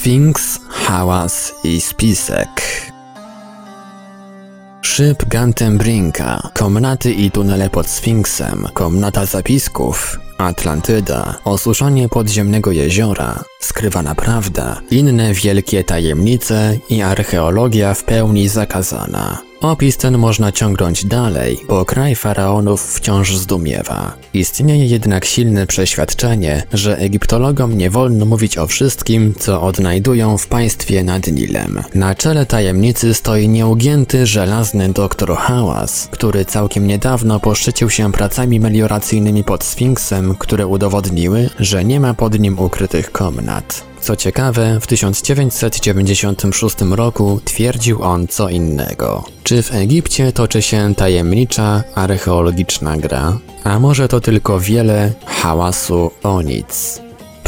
Sfinks, hałas i spisek. Szyb Gantembrinka, komnaty i tunele pod Sfinksem, komnata zapisków, Atlantyda, osuszanie podziemnego jeziora, skrywana prawda, inne wielkie tajemnice i archeologia w pełni zakazana. Opis ten można ciągnąć dalej, bo kraj faraonów wciąż zdumiewa. Istnieje jednak silne przeświadczenie, że egiptologom nie wolno mówić o wszystkim, co odnajdują w państwie nad Nilem. Na czele tajemnicy stoi nieugięty, żelazny doktor Hałas, który całkiem niedawno poszczycił się pracami melioracyjnymi pod Sfinksem, które udowodniły, że nie ma pod nim ukrytych komnat. Co ciekawe, w 1996 roku twierdził on co innego. Czy w Egipcie toczy się tajemnicza archeologiczna gra? A może to tylko wiele hałasu o nic?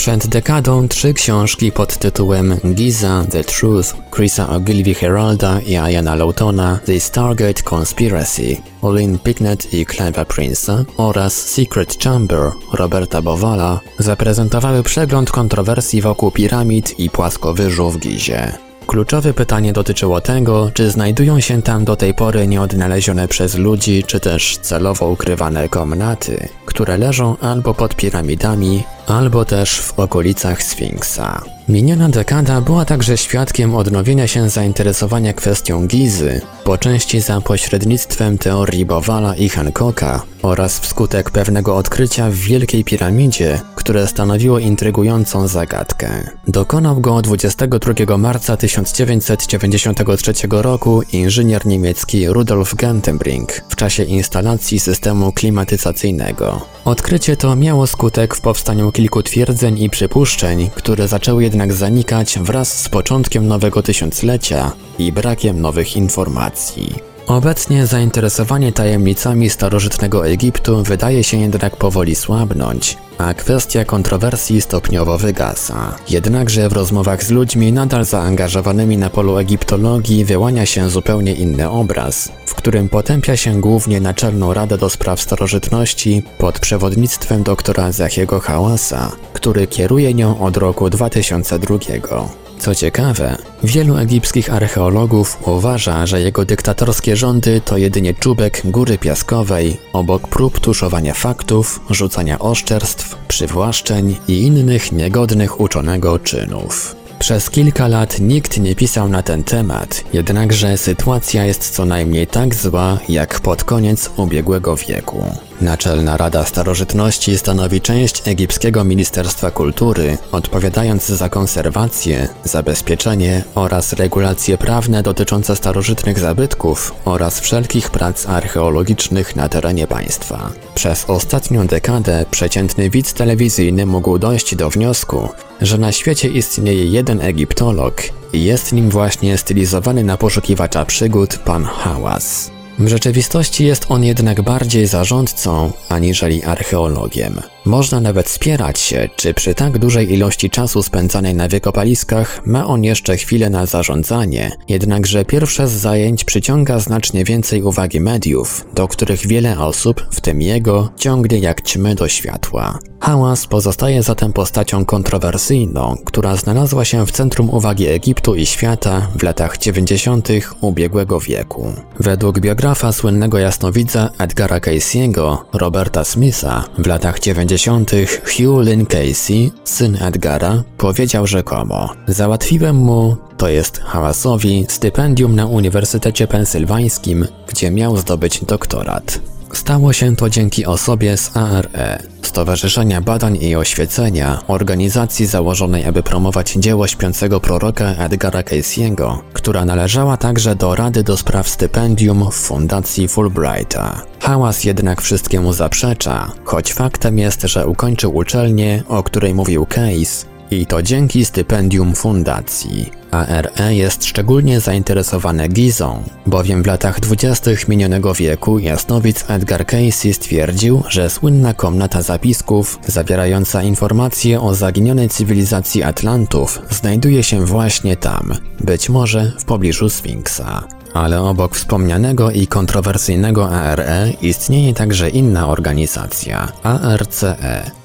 Przed dekadą trzy książki pod tytułem Giza, The Truth, Chrisa Ogilvy Heralda i Iana Lawtona, The Stargate Conspiracy, Olin Picknett i Clive'a Prince'a oraz Secret Chamber Roberta Bowala zaprezentowały przegląd kontrowersji wokół piramid i płaskowyżu w Gizie. Kluczowe pytanie dotyczyło tego, czy znajdują się tam do tej pory nieodnalezione przez ludzi, czy też celowo ukrywane komnaty, które leżą albo pod piramidami, albo też w okolicach Sfinksa. Miniona dekada była także świadkiem odnowienia się zainteresowania kwestią Gizy, po części za pośrednictwem teorii Bowala i Hancocka oraz wskutek pewnego odkrycia w Wielkiej Piramidzie, które stanowiło intrygującą zagadkę. Dokonał go 22 marca 1993 roku inżynier niemiecki Rudolf Gantenbrink w czasie instalacji systemu klimatyzacyjnego. Odkrycie to miało skutek w powstaniu kilku twierdzeń i przypuszczeń, które zaczęły jednak zanikać wraz z początkiem nowego tysiąclecia i brakiem nowych informacji. Obecnie zainteresowanie tajemnicami starożytnego Egiptu wydaje się jednak powoli słabnąć, a kwestia kontrowersji stopniowo wygasa. Jednakże w rozmowach z ludźmi nadal zaangażowanymi na polu egiptologii wyłania się zupełnie inny obraz, w którym potępia się głównie Naczelną Radę do Spraw Starożytności pod przewodnictwem doktora Zachiego Hałasa, który kieruje nią od roku 2002. Co ciekawe, wielu egipskich archeologów uważa, że jego dyktatorskie rządy to jedynie czubek góry piaskowej, obok prób tuszowania faktów, rzucania oszczerstw, przywłaszczeń i innych niegodnych uczonego czynów. Przez kilka lat nikt nie pisał na ten temat, jednakże sytuacja jest co najmniej tak zła jak pod koniec ubiegłego wieku. Naczelna Rada Starożytności stanowi część egipskiego Ministerstwa Kultury, odpowiadając za konserwację, zabezpieczenie oraz regulacje prawne dotyczące starożytnych zabytków oraz wszelkich prac archeologicznych na terenie państwa. Przez ostatnią dekadę przeciętny widz telewizyjny mógł dojść do wniosku, że na świecie istnieje jeden egiptolog i jest nim właśnie stylizowany na poszukiwacza przygód pan Hałas. W rzeczywistości jest on jednak bardziej zarządcą aniżeli archeologiem. Można nawet spierać się, czy przy tak dużej ilości czasu spędzanej na wykopaliskach ma on jeszcze chwilę na zarządzanie, jednakże pierwsze z zajęć przyciąga znacznie więcej uwagi mediów, do których wiele osób, w tym jego, ciągnie jak ćmy do światła. Hałas pozostaje zatem postacią kontrowersyjną, która znalazła się w centrum uwagi Egiptu i świata w latach 90. ubiegłego wieku. Według biografa słynnego jasnowidza Edgara Casey'ego, Roberta Smitha, w latach 90. Hugh Lynn Casey, syn Edgara, powiedział rzekomo: Załatwiłem mu, to jest Hałasowi, stypendium na Uniwersytecie Pensylwańskim, gdzie miał zdobyć doktorat. Stało się to dzięki osobie z ARE, Stowarzyszenia Badań i Oświecenia, organizacji założonej, aby promować dzieło śpiącego proroka Edgara Casey'ego, która należała także do Rady do Spraw Stypendium w Fundacji Fulbrighta. Hałas jednak wszystkiemu zaprzecza, choć faktem jest, że ukończył uczelnię, o której mówił Case, i to dzięki stypendium fundacji. ARE jest szczególnie zainteresowane Gizą, bowiem w latach dwudziestych minionego wieku jasnowic Edgar Casey stwierdził, że słynna komnata zapisków, zawierająca informacje o zaginionej cywilizacji Atlantów, znajduje się właśnie tam, być może w pobliżu Sfinksa. Ale obok wspomnianego i kontrowersyjnego ARE istnieje także inna organizacja ARCE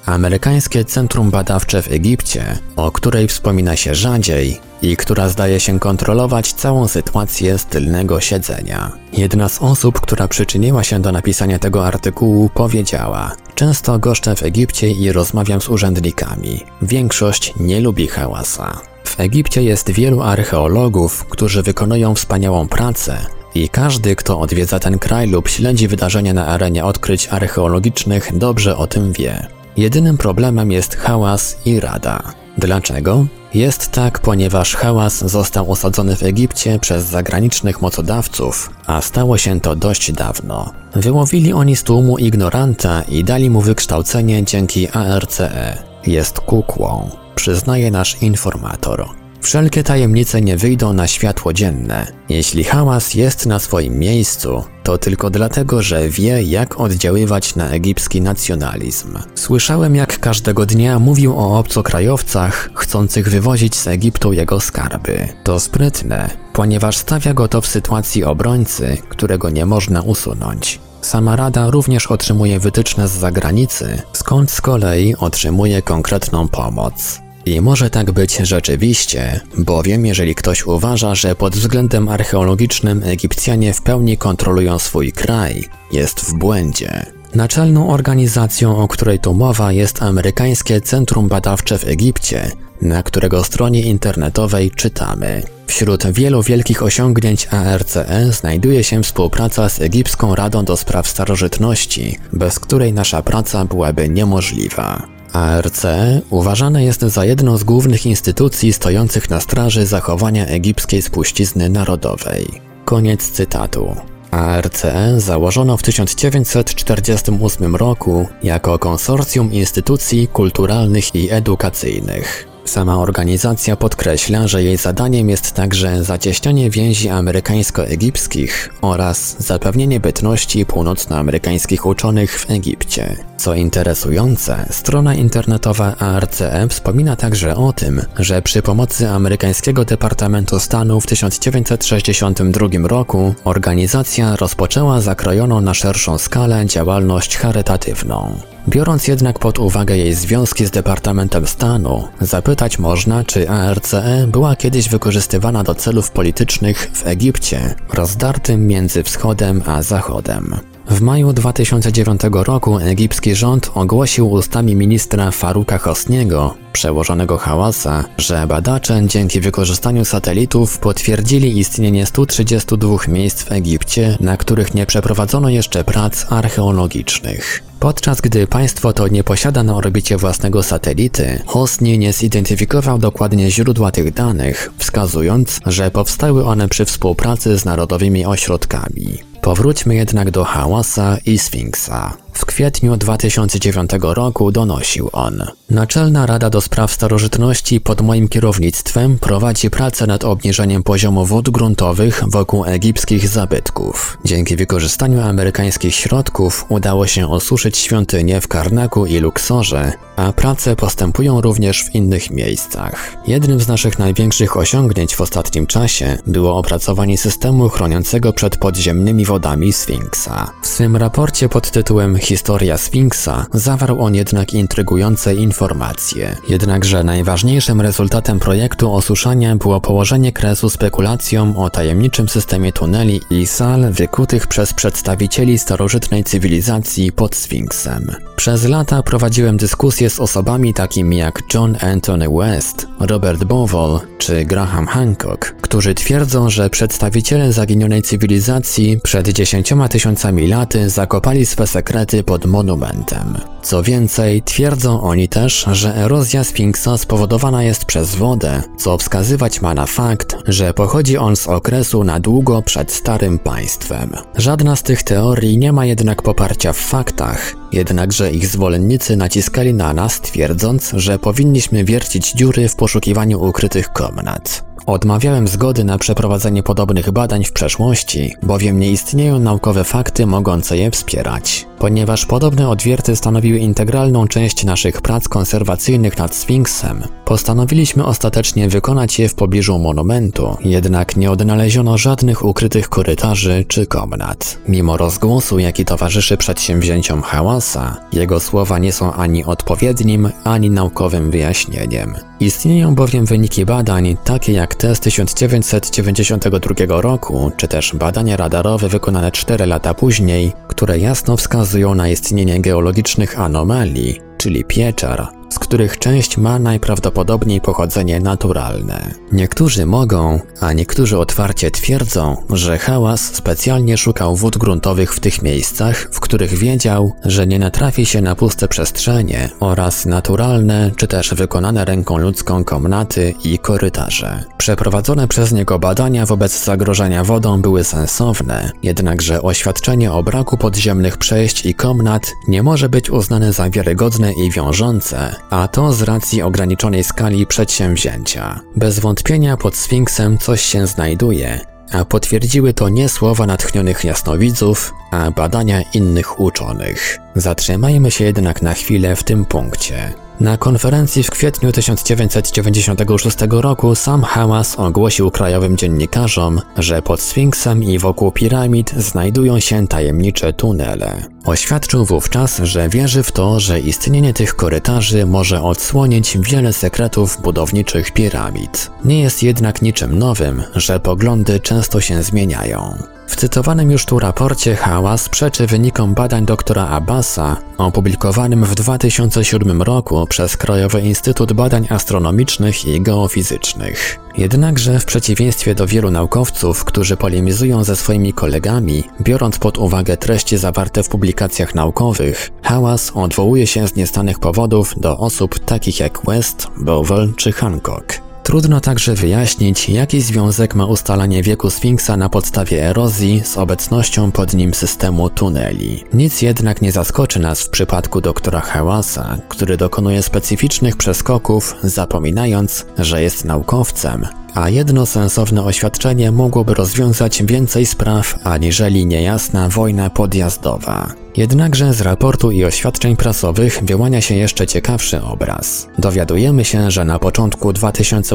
Amerykańskie Centrum Badawcze w Egipcie, o której wspomina się rzadziej i która zdaje się kontrolować całą sytuację z tylnego siedzenia. Jedna z osób, która przyczyniła się do napisania tego artykułu, powiedziała: Często goszczę w Egipcie i rozmawiam z urzędnikami. Większość nie lubi hałasa. W Egipcie jest wielu archeologów, którzy wykonują wspaniałą pracę, i każdy, kto odwiedza ten kraj lub śledzi wydarzenia na arenie odkryć archeologicznych, dobrze o tym wie. Jedynym problemem jest hałas i rada. Dlaczego? Jest tak, ponieważ hałas został osadzony w Egipcie przez zagranicznych mocodawców, a stało się to dość dawno. Wyłowili oni z tłumu ignoranta i dali mu wykształcenie dzięki ARCE. Jest kukłą, przyznaje nasz informator. Wszelkie tajemnice nie wyjdą na światło dzienne. Jeśli hałas jest na swoim miejscu, to tylko dlatego, że wie, jak oddziaływać na egipski nacjonalizm. Słyszałem, jak każdego dnia mówił o obcokrajowcach chcących wywozić z Egiptu jego skarby. To sprytne, ponieważ stawia go to w sytuacji obrońcy, którego nie można usunąć. Sama Rada również otrzymuje wytyczne z zagranicy, skąd z kolei otrzymuje konkretną pomoc. I może tak być rzeczywiście, bowiem jeżeli ktoś uważa, że pod względem archeologicznym Egipcjanie w pełni kontrolują swój kraj, jest w błędzie. Naczelną organizacją, o której tu mowa, jest Amerykańskie Centrum Badawcze w Egipcie, na którego stronie internetowej czytamy. Wśród wielu wielkich osiągnięć ARCE znajduje się współpraca z Egipską Radą do Spraw Starożytności, bez której nasza praca byłaby niemożliwa. ARC uważane jest za jedną z głównych instytucji stojących na straży zachowania egipskiej spuścizny narodowej. Koniec cytatu. ARC założono w 1948 roku jako konsorcjum instytucji kulturalnych i edukacyjnych. Sama organizacja podkreśla, że jej zadaniem jest także zacieśnianie więzi amerykańsko-egipskich oraz zapewnienie bytności północnoamerykańskich uczonych w Egipcie. Co interesujące, strona internetowa ARCE wspomina także o tym, że przy pomocy amerykańskiego Departamentu Stanu w 1962 roku organizacja rozpoczęła zakrojoną na szerszą skalę działalność charytatywną. Biorąc jednak pod uwagę jej związki z Departamentem Stanu, zapytać można, czy ARCE była kiedyś wykorzystywana do celów politycznych w Egipcie, rozdartym między wschodem a zachodem. W maju 2009 roku egipski rząd ogłosił ustami ministra Faruka Hosniego, przełożonego Hałasa, że badacze dzięki wykorzystaniu satelitów potwierdzili istnienie 132 miejsc w Egipcie, na których nie przeprowadzono jeszcze prac archeologicznych. Podczas gdy państwo to nie posiada na orbicie własnego satelity, Hosni nie zidentyfikował dokładnie źródła tych danych, wskazując, że powstały one przy współpracy z narodowymi ośrodkami. Powróćmy jednak do Hałasa i Sfinksa. W kwietniu 2009 roku donosił on. Naczelna Rada do Spraw Starożytności pod moim kierownictwem prowadzi pracę nad obniżeniem poziomu wód gruntowych wokół egipskich zabytków. Dzięki wykorzystaniu amerykańskich środków udało się osuszyć świątynie w Karnaku i Luksorze, a prace postępują również w innych miejscach. Jednym z naszych największych osiągnięć w ostatnim czasie było opracowanie systemu chroniącego przed podziemnymi wodami Sfinksa. W swym raporcie pod tytułem Historia Sfinksa zawarł on jednak intrygujące informacje. Jednakże najważniejszym rezultatem projektu osuszania było położenie kresu spekulacjom o tajemniczym systemie tuneli i sal wykutych przez przedstawicieli starożytnej cywilizacji pod Sfinksem. Przez lata prowadziłem dyskusje z osobami takimi jak John Anthony West, Robert Bowell czy Graham Hancock, którzy twierdzą, że przedstawiciele zaginionej cywilizacji przed dziesięcioma tysiącami laty zakopali swe sekrety pod monumentem. Co więcej, twierdzą oni też, że erozja Sfinksa spowodowana jest przez wodę, co wskazywać ma na fakt, że pochodzi on z okresu na długo przed Starym Państwem. Żadna z tych teorii nie ma jednak poparcia w faktach, jednakże ich zwolennicy naciskali na nas, twierdząc, że powinniśmy wiercić dziury w poszukiwaniu ukrytych komnat. Odmawiałem zgody na przeprowadzenie podobnych badań w przeszłości, bowiem nie istnieją naukowe fakty mogące je wspierać. Ponieważ podobne odwierty stanowiły integralną część naszych prac konserwacyjnych nad Sfinksem, postanowiliśmy ostatecznie wykonać je w pobliżu monumentu, jednak nie odnaleziono żadnych ukrytych korytarzy czy komnat. Mimo rozgłosu, jaki towarzyszy przedsięwzięciom Hałasa, jego słowa nie są ani odpowiednim, ani naukowym wyjaśnieniem. Istnieją bowiem wyniki badań, takie jak te z 1992 roku, czy też badania radarowe wykonane 4 lata później, które jasno wskazują na istnienie geologicznych anomalii, czyli pieczar, z których część ma najprawdopodobniej pochodzenie naturalne. Niektórzy mogą, a niektórzy otwarcie twierdzą, że hałas specjalnie szukał wód gruntowych w tych miejscach, w których wiedział, że nie natrafi się na puste przestrzenie oraz naturalne czy też wykonane ręką ludzką komnaty i korytarze. Przeprowadzone przez niego badania wobec zagrożenia wodą były sensowne, jednakże oświadczenie o braku podziemnych przejść i komnat nie może być uznane za wiarygodne i wiążące, a to z racji ograniczonej skali przedsięwzięcia. Bez wątpienia pod Sfinksem coś się znajduje, a potwierdziły to nie słowa natchnionych jasnowidzów, a badania innych uczonych. Zatrzymajmy się jednak na chwilę w tym punkcie. Na konferencji w kwietniu 1996 roku sam Hałas ogłosił krajowym dziennikarzom, że pod Sfinksem i wokół piramid znajdują się tajemnicze tunele. Oświadczył wówczas, że wierzy w to, że istnienie tych korytarzy może odsłonić wiele sekretów budowniczych piramid. Nie jest jednak niczym nowym, że poglądy często się zmieniają. W cytowanym już tu raporcie Hałas przeczy wynikom badań doktora Abbasa, opublikowanym w 2007 roku przez Krajowy Instytut Badań Astronomicznych i Geofizycznych. Jednakże w przeciwieństwie do wielu naukowców, którzy polemizują ze swoimi kolegami, biorąc pod uwagę treści zawarte w publikacjach naukowych, Hałas odwołuje się z niestanych powodów do osób takich jak West, Bowell czy Hancock. Trudno także wyjaśnić, jaki związek ma ustalanie wieku Sfinksa na podstawie erozji z obecnością pod nim systemu tuneli. Nic jednak nie zaskoczy nas w przypadku doktora Hałasa, który dokonuje specyficznych przeskoków, zapominając, że jest naukowcem, a jedno sensowne oświadczenie mogłoby rozwiązać więcej spraw aniżeli niejasna wojna podjazdowa. Jednakże z raportu i oświadczeń prasowych wyłania się jeszcze ciekawszy obraz. Dowiadujemy się, że na początku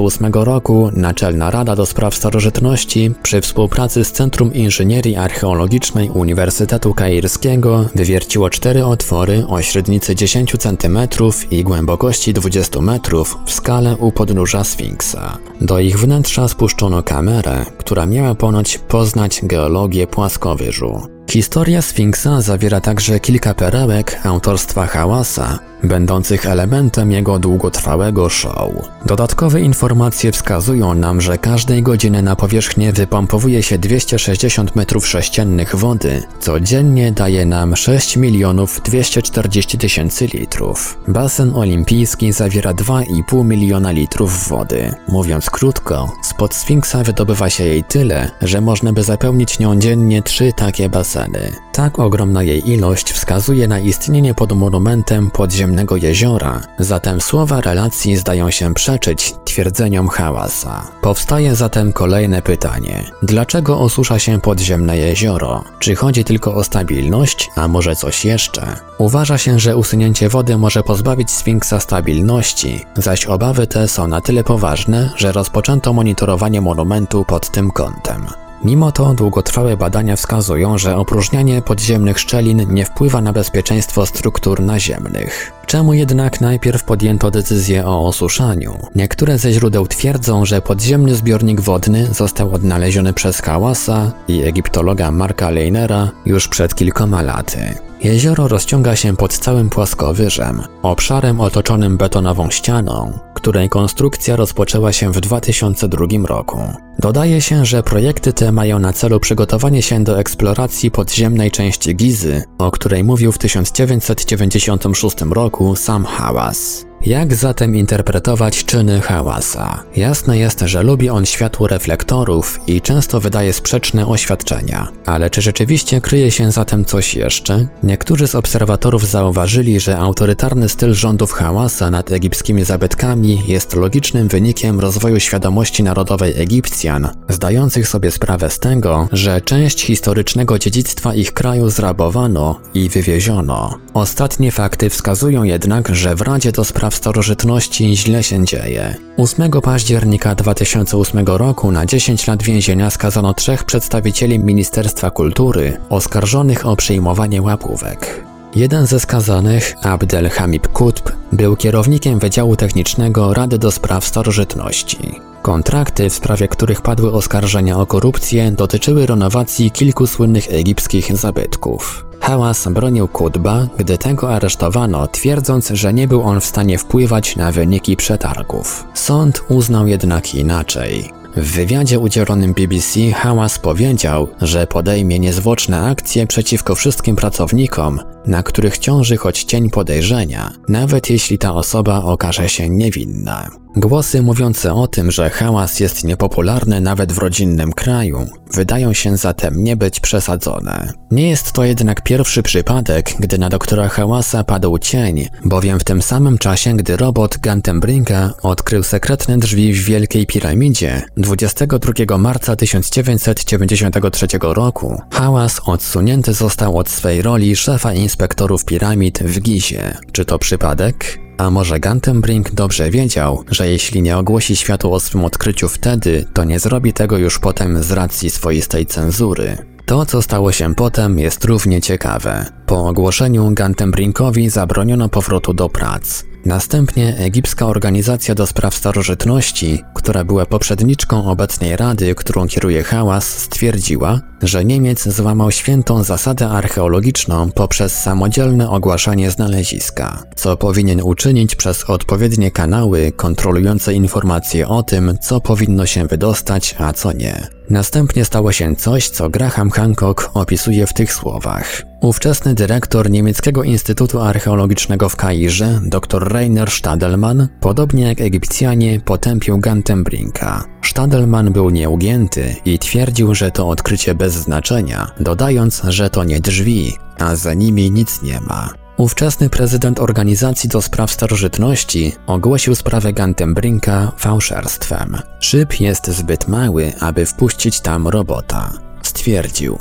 2008 roku Naczelna Rada do Spraw Starożytności przy współpracy z Centrum Inżynierii Archeologicznej Uniwersytetu Kairskiego wywierciło cztery otwory o średnicy 10 cm i głębokości 20 metrów w skale u podnóża Sfinksa. Do ich wnętrza spuszczono kamerę, która miała ponoć poznać geologię płaskowyżu. Historia Sfinksa zawiera także kilka perełek autorstwa Hałasa, będących elementem jego długotrwałego show. Dodatkowe informacje wskazują nam, że każdej godziny na powierzchnię wypompowuje się 260 metrów sześciennych wody, co dziennie daje nam 6 milionów 240 tysięcy litrów. Basen olimpijski zawiera 2,5 miliona litrów wody. Mówiąc krótko, spod Sfinksa wydobywa się jej tyle, że można by zapełnić nią dziennie trzy takie baseny. Tak ogromna jej ilość wskazuje na istnienie pod monumentem podziemnego jeziora, zatem słowa relacji zdają się przeczyć twierdzeniom hałasa. Powstaje zatem kolejne pytanie. Dlaczego osusza się podziemne jezioro? Czy chodzi tylko o stabilność, a może coś jeszcze? Uważa się, że usunięcie wody może pozbawić Sfinksa stabilności, zaś obawy te są na tyle poważne, że rozpoczęto monitorowanie monumentu pod tym kątem. Mimo to długotrwałe badania wskazują, że opróżnianie podziemnych szczelin nie wpływa na bezpieczeństwo struktur naziemnych. Czemu jednak najpierw podjęto decyzję o osuszaniu? Niektóre ze źródeł twierdzą, że podziemny zbiornik wodny został odnaleziony przez Kałasa i egiptologa Marka Leinera już przed kilkoma laty. Jezioro rozciąga się pod całym płaskowyżem, obszarem otoczonym betonową ścianą, której konstrukcja rozpoczęła się w 2002 roku. Dodaje się, że projekty te mają na celu przygotowanie się do eksploracji podziemnej części Gizy, o której mówił w 1996 roku sam Hałas. Jak zatem interpretować czyny hałasa? Jasne jest, że lubi on światło reflektorów i często wydaje sprzeczne oświadczenia. Ale czy rzeczywiście kryje się zatem coś jeszcze? Niektórzy z obserwatorów zauważyli, że autorytarny styl rządów hałasa nad egipskimi zabytkami jest logicznym wynikiem rozwoju świadomości narodowej Egipcjan, zdających sobie sprawę z tego, że część historycznego dziedzictwa ich kraju zrabowano i wywieziono. Ostatnie fakty wskazują jednak, że w Radzie do Spraw Starożytności źle się dzieje. 8 października 2008 roku na 10 lat więzienia skazano trzech przedstawicieli Ministerstwa Kultury oskarżonych o przyjmowanie łapówek. Jeden ze skazanych, Abdel Hamid Kutb, był kierownikiem Wydziału Technicznego Rady do Spraw Starożytności. Kontrakty, w sprawie których padły oskarżenia o korupcję, dotyczyły renowacji kilku słynnych egipskich zabytków. Hałas bronił Kutba, gdy tego aresztowano, twierdząc, że nie był on w stanie wpływać na wyniki przetargów. Sąd uznał jednak inaczej. W wywiadzie udzielonym BBC Hałas powiedział, że podejmie niezwłoczne akcje przeciwko wszystkim pracownikom, na których ciąży choć cień podejrzenia, nawet jeśli ta osoba okaże się niewinna. Głosy mówiące o tym, że hałas jest niepopularny nawet w rodzinnym kraju, wydają się zatem nie być przesadzone. Nie jest to jednak pierwszy przypadek, gdy na doktora Hałasa padł cień, bowiem w tym samym czasie, gdy robot Gantembrinka odkrył sekretne drzwi w Wielkiej Piramidzie 22 marca 1993 roku, Hałas odsunięty został od swej roli szefa inspektorów piramid w Gizie. Czy to przypadek? A może Gantenbrink dobrze wiedział, że jeśli nie ogłosi światu o swym odkryciu wtedy, to nie zrobi tego już potem z racji swoistej cenzury. To, co stało się potem, jest równie ciekawe. Po ogłoszeniu Gantembrinkowi zabroniono powrotu do prac. Następnie egipska organizacja do spraw starożytności, która była poprzedniczką obecnej rady, którą kieruje Hałas, stwierdziła, że Niemiec złamał świętą zasadę archeologiczną poprzez samodzielne ogłaszanie znaleziska, co powinien uczynić przez odpowiednie kanały kontrolujące informacje o tym, co powinno się wydostać, a co nie. Następnie stało się coś, co Graham Hancock opisuje w tych słowach. Ówczesny dyrektor niemieckiego Instytutu Archeologicznego w Kairze, dr Rainer Stadelmann, podobnie jak Egipcjanie, potępił Gantembrinka. Stadelmann był nieugięty i twierdził, że to odkrycie bez znaczenia, dodając, że to nie drzwi, a za nimi nic nie ma. Ówczesny prezydent Organizacji do Spraw Starożytności ogłosił sprawę Gantembrinka fałszerstwem. Szyb jest zbyt mały, aby wpuścić tam robota. Stwierdził.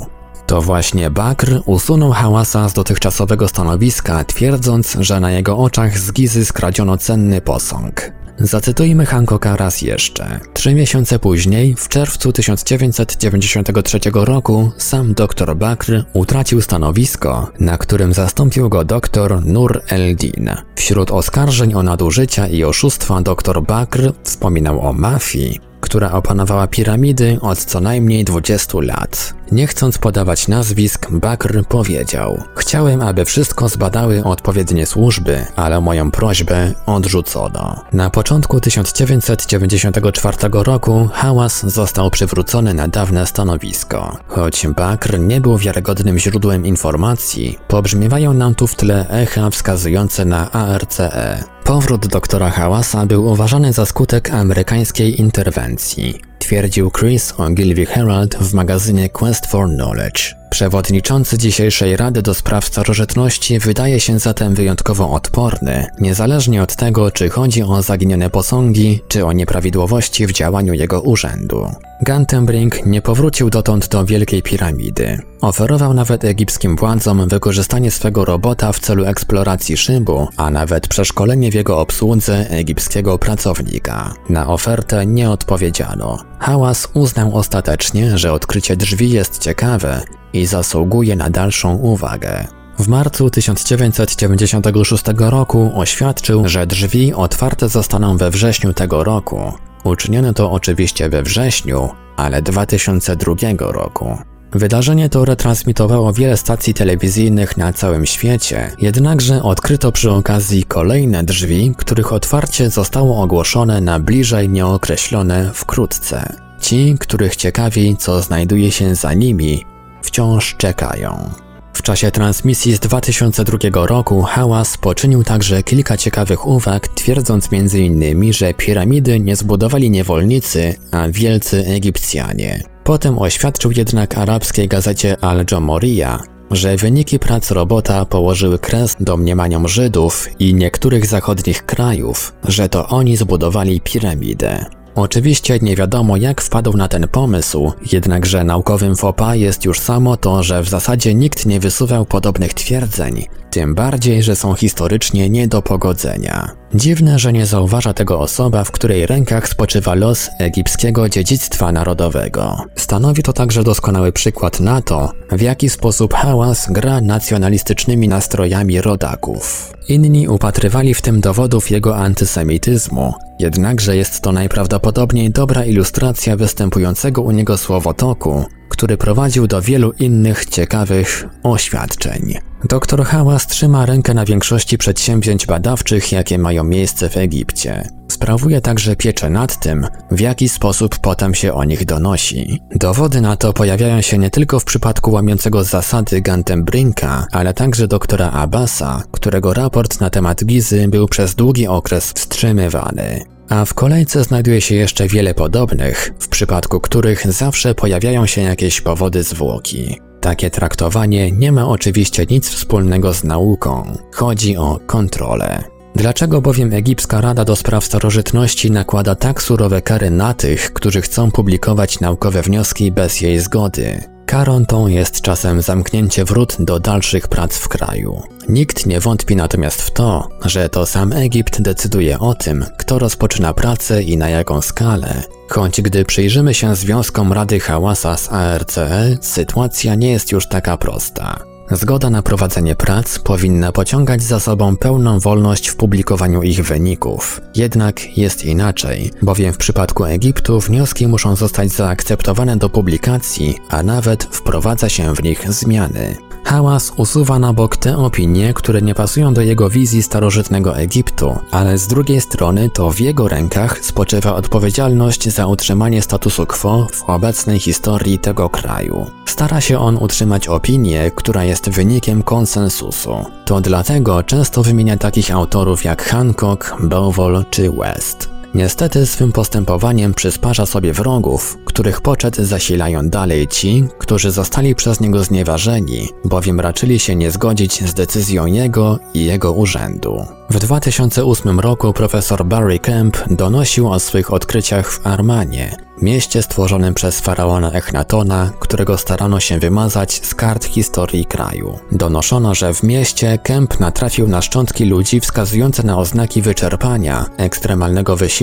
To właśnie Bakr usunął hałasa z dotychczasowego stanowiska, twierdząc, że na jego oczach z Gizy skradziono cenny posąg. Zacytujmy Hancocka raz jeszcze. Trzy miesiące później, w czerwcu 1993 roku, sam dr Bakr utracił stanowisko, na którym zastąpił go dr Nur el-Din. Wśród oskarżeń o nadużycia i oszustwa dr Bakr wspominał o mafii, która opanowała piramidy od co najmniej 20 lat. Nie chcąc podawać nazwisk, Bakr powiedział: Chciałem, aby wszystko zbadały odpowiednie służby, ale moją prośbę odrzucono. Na początku 1994 roku hałas został przywrócony na dawne stanowisko. Choć Bakr nie był wiarygodnym źródłem informacji, pobrzmiewają nam tu w tle echa wskazujące na ARCE. Powrót doktora Hałasa był uważany za skutek amerykańskiej interwencji, twierdził Chris Ogilvy Herald w magazynie Quest for Knowledge. Przewodniczący dzisiejszej Rady do Spraw Starożytności wydaje się zatem wyjątkowo odporny, niezależnie od tego, czy chodzi o zaginione posągi, czy o nieprawidłowości w działaniu jego urzędu. Gantenbrink nie powrócił dotąd do Wielkiej Piramidy. Oferował nawet egipskim władzom wykorzystanie swego robota w celu eksploracji szybu, a nawet przeszkolenie w jego obsłudze egipskiego pracownika. Na ofertę nie odpowiedziano. Hałas uznał ostatecznie, że odkrycie drzwi jest ciekawe i zasługuje na dalszą uwagę. W marcu 1996 roku oświadczył, że drzwi otwarte zostaną we wrześniu tego roku. Uczyniono to oczywiście we wrześniu, ale 2002 roku. Wydarzenie to retransmitowało wiele stacji telewizyjnych na całym świecie, jednakże odkryto przy okazji kolejne drzwi, których otwarcie zostało ogłoszone na bliżej nieokreślone wkrótce. Ci, których ciekawi, co znajduje się za nimi, wciąż czekają. W czasie transmisji z 2002 roku Hałas poczynił także kilka ciekawych uwag, twierdząc m.in., że piramidy nie zbudowali niewolnicy, a wielcy Egipcjanie. Potem oświadczył jednak arabskiej gazecie Al Jomoriya, że wyniki prac robota położyły kres domniemaniom Żydów i niektórych zachodnich krajów, że to oni zbudowali piramidę. Oczywiście nie wiadomo jak wpadł na ten pomysł, jednakże naukowym fopa jest już samo to, że w zasadzie nikt nie wysuwał podobnych twierdzeń, tym bardziej, że są historycznie nie do pogodzenia. Dziwne, że nie zauważa tego osoba, w której rękach spoczywa los egipskiego dziedzictwa narodowego. Stanowi to także doskonały przykład na to, w jaki sposób hałas gra nacjonalistycznymi nastrojami rodaków. Inni upatrywali w tym dowodów jego antysemityzmu, jednakże jest to najprawdopodobniej dobra ilustracja występującego u niego słowotoku, który prowadził do wielu innych ciekawych oświadczeń. Dr Hałas trzyma rękę na większości przedsięwzięć badawczych, jakie mają miejsce w Egipcie. Sprawuje także pieczę nad tym, w jaki sposób potem się o nich donosi. Dowody na to pojawiają się nie tylko w przypadku łamiącego zasady Gantembrinka, ale także doktora Abasa, którego raport na temat Gizy był przez długi okres wstrzymywany. A w kolejce znajduje się jeszcze wiele podobnych, w przypadku których zawsze pojawiają się jakieś powody zwłoki. Takie traktowanie nie ma oczywiście nic wspólnego z nauką. Chodzi o kontrolę. Dlaczego bowiem Egipska Rada do Spraw Starożytności nakłada tak surowe kary na tych, którzy chcą publikować naukowe wnioski bez jej zgody? Karą tą jest czasem zamknięcie wrót do dalszych prac w kraju. Nikt nie wątpi natomiast w to, że to sam Egipt decyduje o tym, kto rozpoczyna pracę i na jaką skalę. Choć gdy przyjrzymy się związkom Rady Hałasa z ARCE, sytuacja nie jest już taka prosta. Zgoda na prowadzenie prac powinna pociągać za sobą pełną wolność w publikowaniu ich wyników. Jednak jest inaczej, bowiem w przypadku Egiptu wnioski muszą zostać zaakceptowane do publikacji, a nawet wprowadza się w nich zmiany. Hałas usuwa na bok te opinie, które nie pasują do jego wizji starożytnego Egiptu, ale z drugiej strony to w jego rękach spoczywa odpowiedzialność za utrzymanie statusu quo w obecnej historii tego kraju. Stara się on utrzymać opinię, która jest wynikiem konsensusu. To dlatego często wymienia takich autorów jak Hancock, Bowell czy West. Niestety swym postępowaniem przysparza sobie wrogów, których poczet zasilają dalej ci, którzy zostali przez niego znieważeni, bowiem raczyli się nie zgodzić z decyzją jego i jego urzędu. W 2008 roku profesor Barry Kemp donosił o swych odkryciach w Armanie, mieście stworzonym przez faraona Echnatona, którego starano się wymazać z kart historii kraju. Donoszono, że w mieście Kemp natrafił na szczątki ludzi wskazujące na oznaki wyczerpania, ekstremalnego wysiłku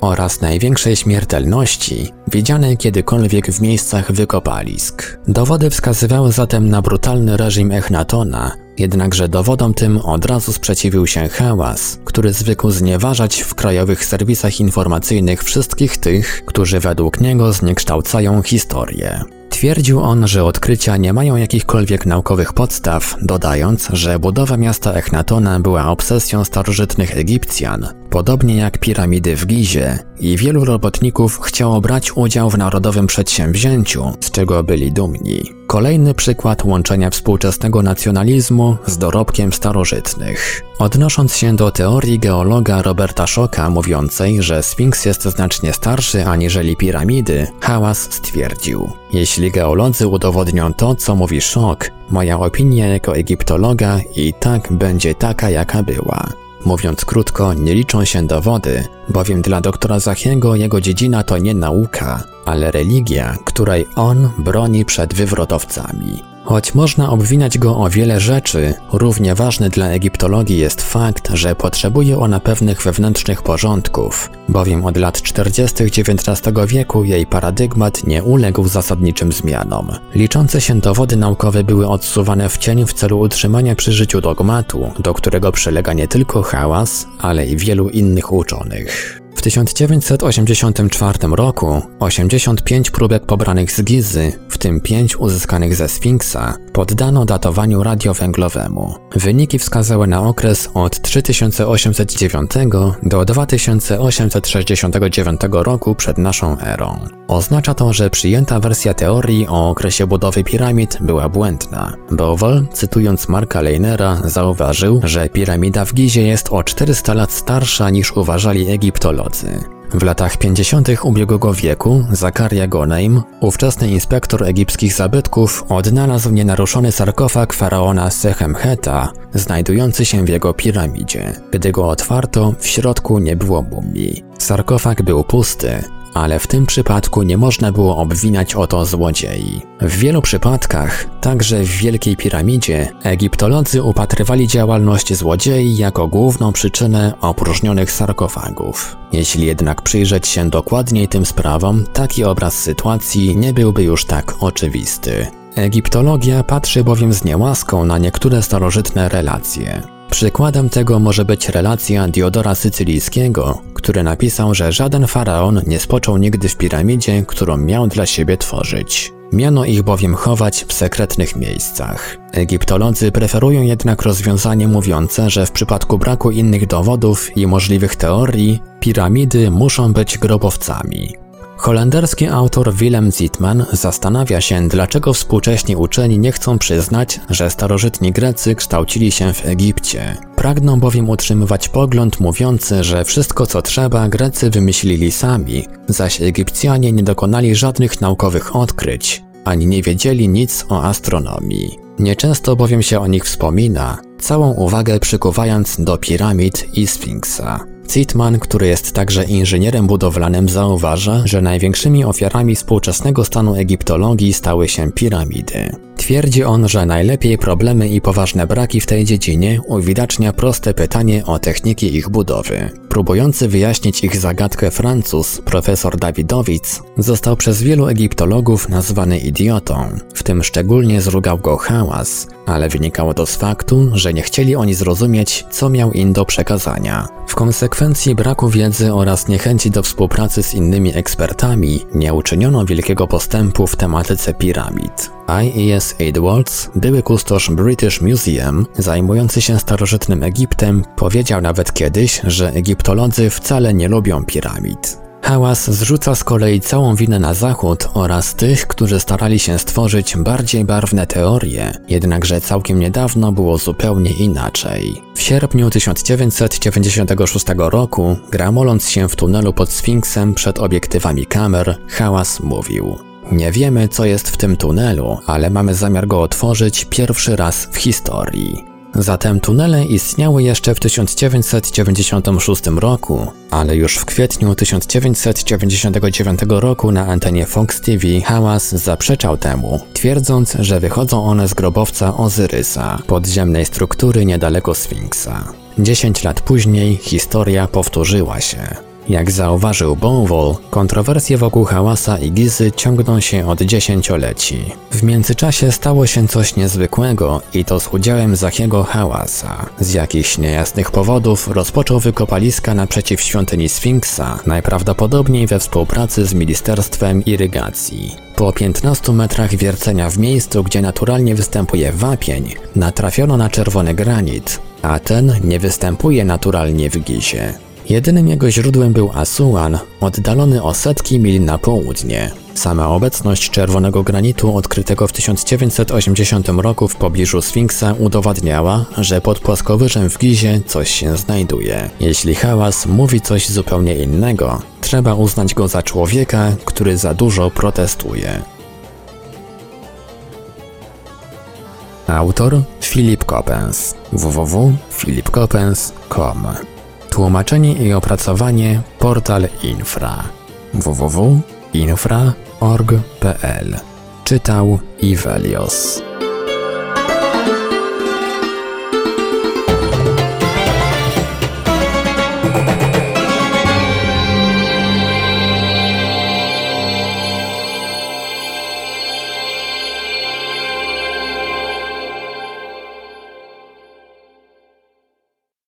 oraz największej śmiertelności, widziane kiedykolwiek w miejscach wykopalisk. Dowody wskazywały zatem na brutalny reżim Echnatona, Jednakże dowodom tym od razu sprzeciwił się hałas, który zwykł znieważać w krajowych serwisach informacyjnych wszystkich tych, którzy według niego zniekształcają historię. Twierdził on, że odkrycia nie mają jakichkolwiek naukowych podstaw, dodając, że budowa miasta Echnatona była obsesją starożytnych Egipcjan, podobnie jak piramidy w Gizie, i wielu robotników chciało brać udział w narodowym przedsięwzięciu, z czego byli dumni. Kolejny przykład łączenia współczesnego nacjonalizmu z dorobkiem starożytnych. Odnosząc się do teorii geologa Roberta Shocka mówiącej, że Sfinks jest znacznie starszy aniżeli piramidy, Hałas stwierdził: Jeśli geolodzy udowodnią to, co mówi Shock, moja opinia jako egiptologa i tak będzie taka, jaka była. Mówiąc krótko, nie liczą się dowody, bowiem dla doktora Zachiego jego dziedzina to nie nauka, ale religia, której on broni przed wywrotowcami. Choć można obwinać go o wiele rzeczy, równie ważny dla egiptologii jest fakt, że potrzebuje ona pewnych wewnętrznych porządków, bowiem od lat 40. XIX wieku jej paradygmat nie uległ zasadniczym zmianom. Liczące się dowody naukowe były odsuwane w cień w celu utrzymania przy życiu dogmatu, do którego przylega nie tylko hałas, ale i wielu innych uczonych. W 1984 roku 85 próbek pobranych z Gizy, w tym 5 uzyskanych ze Sfinksa, poddano datowaniu radiowęglowemu. Wyniki wskazały na okres od 3809 do 2869 roku przed naszą erą. Oznacza to, że przyjęta wersja teorii o okresie budowy piramid była błędna. Bowell, cytując Marka Leinera, zauważył, że piramida w Gizie jest o 400 lat starsza niż uważali egiptolodzy. W latach 50. ubiegłego wieku Zakaria Goneim, ówczesny inspektor egipskich zabytków, odnalazł nienaruszony sarkofag faraona Sechemheta, znajdujący się w jego piramidzie. Gdy go otwarto, w środku nie było mumii. Sarkofag był pusty, ale w tym przypadku nie można było obwiniać o to złodziei. W wielu przypadkach, także w Wielkiej Piramidzie, egiptolodzy upatrywali działalność złodziei jako główną przyczynę opróżnionych sarkofagów. Jeśli jednak przyjrzeć się dokładniej tym sprawom, taki obraz sytuacji nie byłby już tak oczywisty. Egiptologia patrzy bowiem z niełaską na niektóre starożytne relacje. Przykładem tego może być relacja Diodora Sycylijskiego, który napisał, że żaden faraon nie spoczął nigdy w piramidzie, którą miał dla siebie tworzyć. Miano ich bowiem chować w sekretnych miejscach. Egiptolodzy preferują jednak rozwiązanie mówiące, że w przypadku braku innych dowodów i możliwych teorii, piramidy muszą być grobowcami. Holenderski autor Willem Zitman zastanawia się, dlaczego współcześni uczeni nie chcą przyznać, że starożytni Grecy kształcili się w Egipcie. Pragną bowiem utrzymywać pogląd mówiący, że wszystko co trzeba Grecy wymyślili sami, zaś Egipcjanie nie dokonali żadnych naukowych odkryć, ani nie wiedzieli nic o astronomii. Nieczęsto bowiem się o nich wspomina, całą uwagę przykuwając do piramid i Sfinksa. Zitman, który jest także inżynierem budowlanym, zauważa, że największymi ofiarami współczesnego stanu egiptologii stały się piramidy. Twierdzi on, że najlepiej problemy i poważne braki w tej dziedzinie uwidacznia proste pytanie o techniki ich budowy. Próbujący wyjaśnić ich zagadkę Francuz, profesor Dawidowic, został przez wielu egiptologów nazwany idiotą, w tym szczególnie zrugał go hałas, ale wynikało to z faktu, że nie chcieli oni zrozumieć, co miał im do przekazania. W konsekwencji braku wiedzy oraz niechęci do współpracy z innymi ekspertami nie uczyniono wielkiego postępu w tematyce piramid. I.E.S. Edwards, były kustosz British Museum, zajmujący się starożytnym Egiptem, powiedział nawet kiedyś, że egiptolodzy wcale nie lubią piramid. Hałas zrzuca z kolei całą winę na Zachód oraz tych, którzy starali się stworzyć bardziej barwne teorie, jednakże całkiem niedawno było zupełnie inaczej. W sierpniu 1996 roku, gramoląc się w tunelu pod Sfinksem przed obiektywami kamer, Hałas mówił nie wiemy, co jest w tym tunelu, ale mamy zamiar go otworzyć pierwszy raz w historii. Zatem tunele istniały jeszcze w 1996 roku, ale już w kwietniu 1999 roku na antenie Fox TV Hałas zaprzeczał temu, twierdząc, że wychodzą one z grobowca Ozyrysa, podziemnej struktury niedaleko Sfinksa. Dziesięć lat później historia powtórzyła się. Jak zauważył Bonwol, kontrowersje wokół hałasa i Gizy ciągną się od dziesięcioleci. W międzyczasie stało się coś niezwykłego i to z udziałem Zachiego Hałasa. Z jakichś niejasnych powodów rozpoczął wykopaliska naprzeciw świątyni Sfinksa, najprawdopodobniej we współpracy z Ministerstwem Irygacji. Po 15 metrach wiercenia w miejscu, gdzie naturalnie występuje wapień, natrafiono na czerwony granit, a ten nie występuje naturalnie w Gizie. Jedynym jego źródłem był Asuan, oddalony o setki mil na południe. Sama obecność czerwonego granitu odkrytego w 1980 roku w pobliżu Sfinksa udowadniała, że pod płaskowyżem w Gizie coś się znajduje. Jeśli hałas mówi coś zupełnie innego, trzeba uznać go za człowieka, który za dużo protestuje. Autor Filip Coppens www.filipcoppens.com Tłumaczenie i opracowanie portal infra. www.infra.org.pl Czytał Ivelios